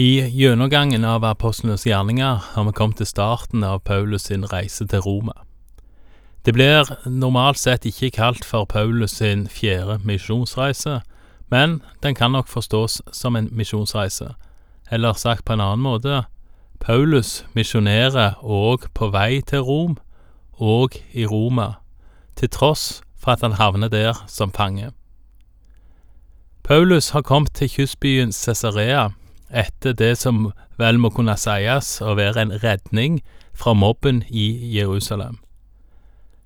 I gjennomgangen av apostlenes gjerninger har vi kommet til starten av Paulus sin reise til Roma. Det blir normalt sett ikke kalt for Paulus sin fjerde misjonsreise, men den kan nok forstås som en misjonsreise, eller sagt på en annen måte, Paulus misjonerer òg på vei til Rom og i Roma, til tross for at han havner der som fange. Paulus har kommet til kystbyen Cesarea etter det som vel må kunne sies å være en redning fra mobben i Jerusalem.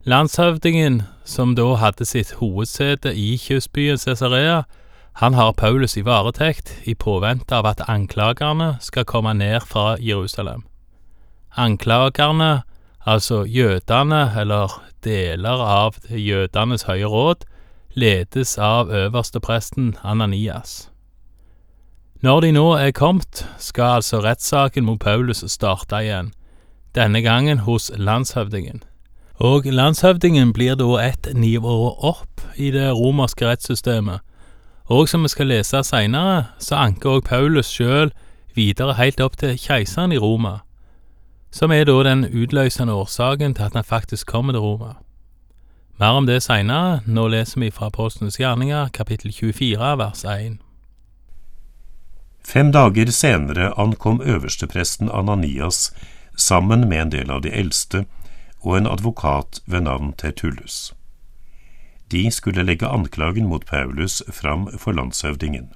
Landshøvdingen, som da hadde sitt hovedsete i kystbyen Cesarea, han har Paulus i varetekt i påvente av at anklagerne skal komme ned fra Jerusalem. Anklagerne, altså jødene eller deler av jødenes høye råd, ledes av øverstepresten Ananias. Når de nå er kommet, skal altså rettssaken mot Paulus starte igjen, denne gangen hos landshøvdingen. Og landshøvdingen blir da ett nivå opp i det romerske rettssystemet, og som vi skal lese seinere, så anker òg Paulus sjøl videre helt opp til keiseren i Roma, som er da den utløsende årsaken til at han faktisk kommer til Roma. Mer om det seinere, nå leser vi fra Apostlenes gjerninger, kapittel 24, vers 1. Fem dager senere ankom øverstepresten Ananias sammen med en del av de eldste og en advokat ved navn Tertullus. De skulle legge anklagen mot Paulus fram for landshøvdingen.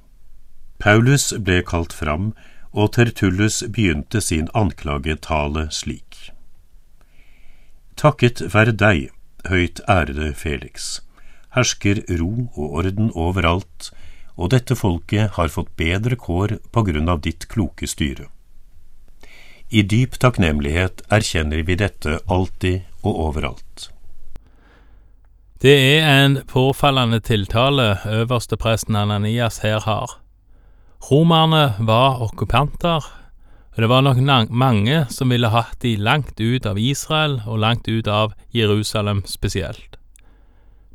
Paulus ble kalt fram, og Tertullus begynte sin anklagetale slik. Takket være deg, høyt ærede Felix, hersker ro og orden overalt, og dette folket har fått bedre kår på grunn av ditt kloke styre. I dyp takknemlighet erkjenner vi dette alltid og overalt. Det er en påfallende tiltale øverstepresten Ananias her har. Romerne var okkupanter, og det var nok mange som ville hatt de langt ut av Israel og langt ut av Jerusalem spesielt.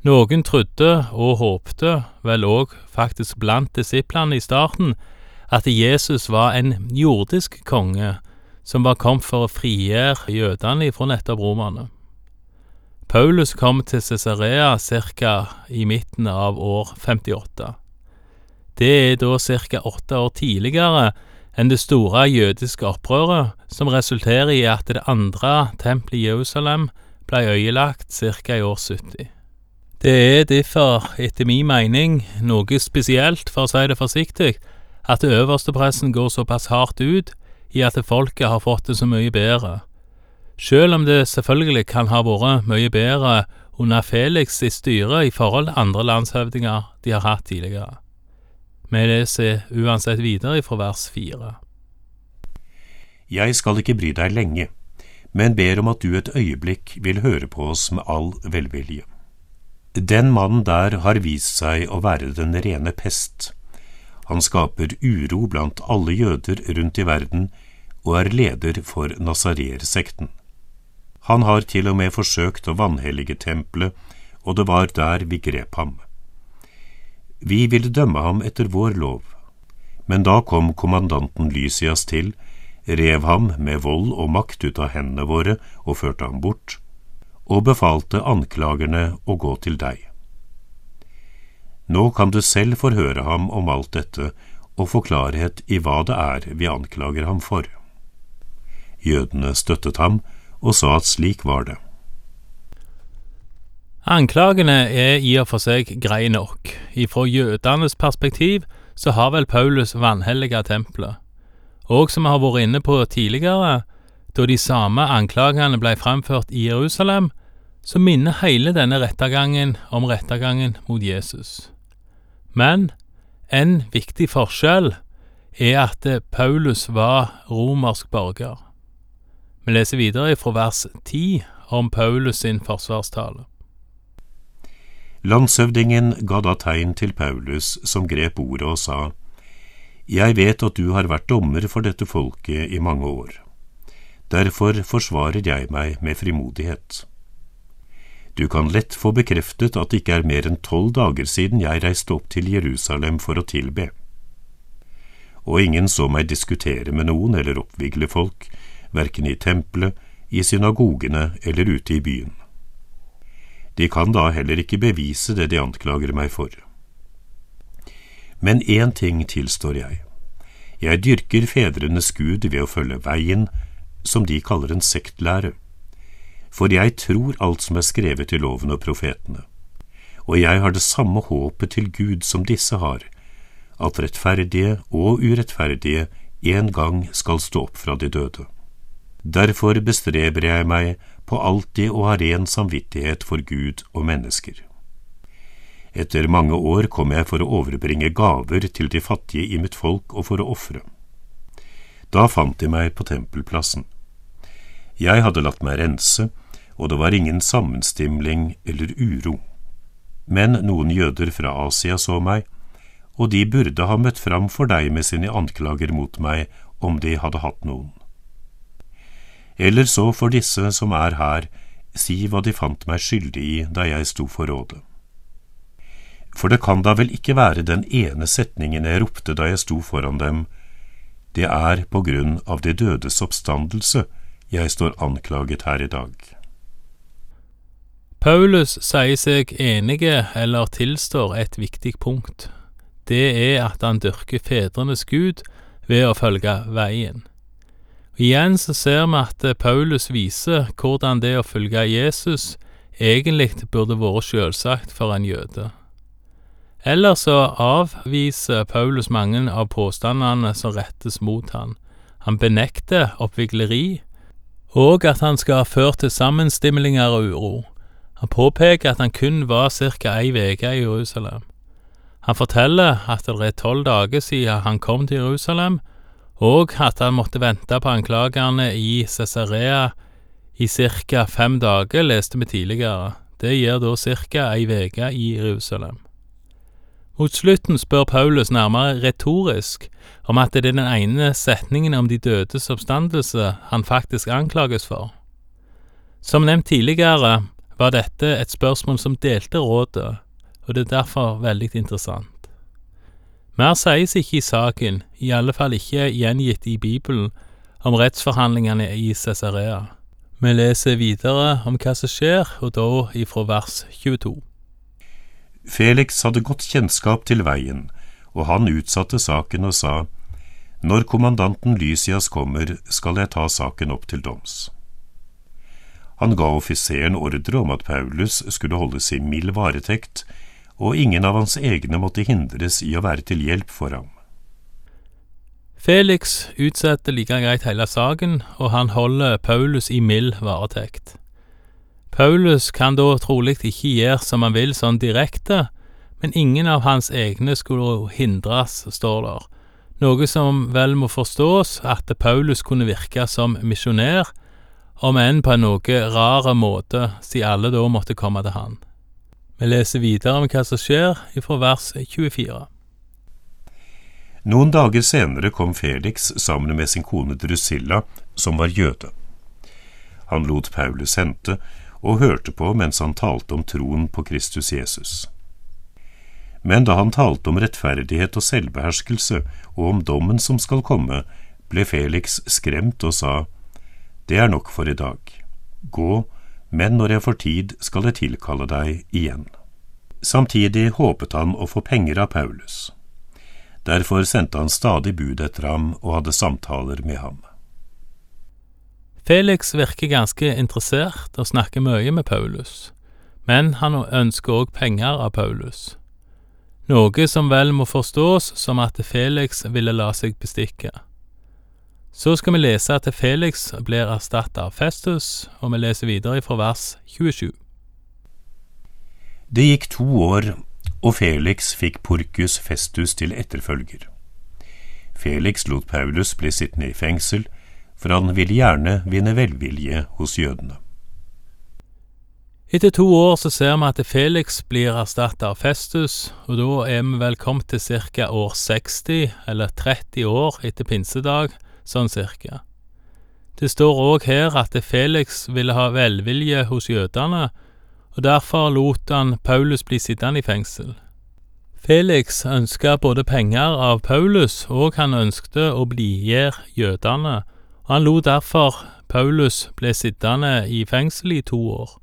Noen trodde og håpte, vel òg faktisk blant disiplene i starten, at Jesus var en jordisk konge som var kommet for å frigjøre jødene fra nettopp romerne. Paulus kom til Cesarea ca. i midten av år 58. Det er da ca. åtte år tidligere enn det store jødiske opprøret, som resulterer i at det andre tempelet i Jerusalem ble øyelagt ca. i år 70. Det er derfor, etter min mening, noe spesielt, for å si det forsiktig, at øverstepressen går såpass hardt ut i at folket har fått det så mye bedre Selv om det selvfølgelig kan ha vært mye bedre under Felix i styre i forhold til andre landshøvdinger de har hatt tidligere. Vi leser uansett videre fra vers fire. Jeg skal ikke bry deg lenge, men ber om at du et øyeblikk vil høre på oss med all velvilje. Den mannen der har vist seg å være den rene pest. Han skaper uro blant alle jøder rundt i verden og er leder for Nazarer-sekten. Han har til og med forsøkt å vanhellige tempelet, og det var der vi grep ham. Vi ville dømme ham etter vår lov, men da kom kommandanten Lysias til, rev ham med vold og makt ut av hendene våre og førte ham bort, og befalte anklagerne å gå til deg. Nå kan du selv forhøre ham om alt dette og få klarhet i hva det er vi anklager ham for. Jødene støttet ham og sa at slik var det. Anklagene er i og for seg greie nok. Ifra jødenes perspektiv så har vel Paulus vanhelliga tempelet. Og som vi har vært inne på tidligere, da de samme anklagene ble framført i Jerusalem, så minner hele denne rettergangen om rettergangen mot Jesus. Men en viktig forskjell er at Paulus var romersk borger. Vi leser videre fra vers 10 om Paulus sin forsvarstale. Landshøvdingen ga da tegn til Paulus, som grep ordet og sa, Jeg vet at du har vært dommer for dette folket i mange år. Derfor forsvarer jeg meg med frimodighet. Du kan lett få bekreftet at det ikke er mer enn tolv dager siden jeg reiste opp til Jerusalem for å tilbe. og ingen så meg diskutere med noen eller oppvigle folk, verken i tempelet, i synagogene eller ute i byen. De kan da heller ikke bevise det de anklager meg for. Men én ting tilstår jeg. Jeg dyrker fedrenes Gud ved å følge veien, som de kaller en sektlære. For jeg tror alt som er skrevet i loven og profetene. Og jeg har det samme håpet til Gud som disse har, at rettferdige og urettferdige en gang skal stå opp fra de døde. Derfor bestreber jeg meg på alltid å ha ren samvittighet for Gud og mennesker. Etter mange år kom jeg for å overbringe gaver til de fattige i mitt folk og for å ofre. Da fant de meg på tempelplassen. Jeg hadde latt meg rense, og det var ingen sammenstimling eller uro. Men noen jøder fra Asia så meg, og de burde ha møtt fram for deg med sine anklager mot meg om de hadde hatt noen. Eller så for disse som er her, si hva de fant meg skyldig i da jeg sto for rådet. For det kan da vel ikke være den ene setningen jeg ropte da jeg sto foran dem, det er på grunn av de dødes oppstandelse jeg står anklaget her i dag. Paulus sier seg enige eller tilstår et viktig punkt. Det er at han dyrker fedrenes Gud ved å følge veien. Igjen så ser vi at Paulus viser hvordan det å følge Jesus egentlig burde vært selvsagt for en jøde. Ellers så avviser Paulus mange av påstandene som rettes mot han. Han benekter oppvigleri, og at han skal ha ført til sammenstimlinger og uro. Han påpeker at han kun var ca. ei uke i Jerusalem. Han forteller at det er tolv dager siden han kom til Jerusalem, og at han måtte vente på anklagerne i Cesarea i ca. fem dager, leste vi tidligere. Det gir da ca. ei uke i Jerusalem. Mot slutten spør Paulus nærmere retorisk om at det er den ene setningen om de dødes oppstandelse han faktisk anklages for. Som nevnt tidligere var dette et spørsmål som delte rådet, og det er derfor veldig interessant. Mer sies ikke i saken, i alle fall ikke gjengitt i Bibelen, om rettsforhandlingene i Cesarea. Vi leser videre om hva som skjer, og da ifra vers 22. Felix hadde godt kjennskap til veien, og han utsatte saken og sa, Når kommandanten Lysias kommer, skal jeg ta saken opp til doms. Han ga offiseren ordre om at Paulus skulle holdes i mild varetekt, og ingen av hans egne måtte hindres i å være til hjelp for ham. Felix utsetter like greit hele saken, og han holder Paulus i mild varetekt. Paulus kan da trolig ikke gjøre som han vil sånn direkte, men ingen av hans egne skulle hindres, står der, noe som vel må forstås at Paulus kunne virke som misjonær, om enn på en noe rar måte, siden alle da måtte komme til han. Vi leser videre om hva som skjer ifra vers 24. Noen dager senere kom Felix sammen med sin kone Drusilla, som var jøde. Han lot Paulus hente, og hørte på mens han talte om troen på Kristus Jesus. Men da han talte om rettferdighet og selvbeherskelse og om dommen som skal komme, ble Felix skremt og sa, Det er nok for i dag. Gå, men når jeg får tid, skal jeg tilkalle deg igjen. Samtidig håpet han å få penger av Paulus. Derfor sendte han stadig bud etter ham og hadde samtaler med ham. Felix virker ganske interessert og snakker mye med Paulus, men han ønsker òg penger av Paulus, noe som vel må forstås som at Felix ville la seg bestikke. Så skal vi lese at Felix blir erstattet av Festus, og vi leser videre fra vers 27. Det gikk to år, og Felix fikk Porcus Festus til etterfølger. Felix lot Paulus bli sittende i fengsel, for han ville gjerne vinne velvilje hos jødene. Etter to år så ser vi at Felix blir erstattet av Festus, og da er vi vel kommet til ca. år 60, eller 30 år etter pinsedag, sånn cirka. Det står òg her at Felix ville ha velvilje hos jødene, og derfor lot han Paulus bli sittende i fengsel. Felix ønska både penger av Paulus, og han ønskte å blidgjøre jødene, han lot derfor Paulus ble sittende i fengsel i to år.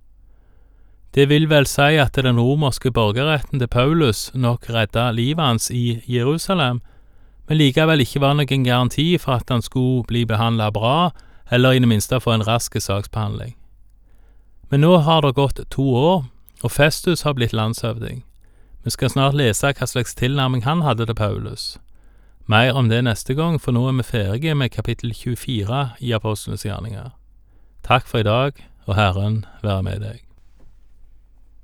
Det vil vel si at den romerske borgerretten til Paulus nok redda livet hans i Jerusalem, men likevel ikke var noen garanti for at han skulle bli behandla bra, eller i det minste få en rask saksbehandling. Men nå har det gått to år, og Festus har blitt landshøvding. Vi skal snart lese hva slags tilnærming han hadde til Paulus. Mer om det neste gang, for nå er vi ferdige med kapittel 24 i Apostlenes gjerninger. Takk for i dag, og Herren være med deg.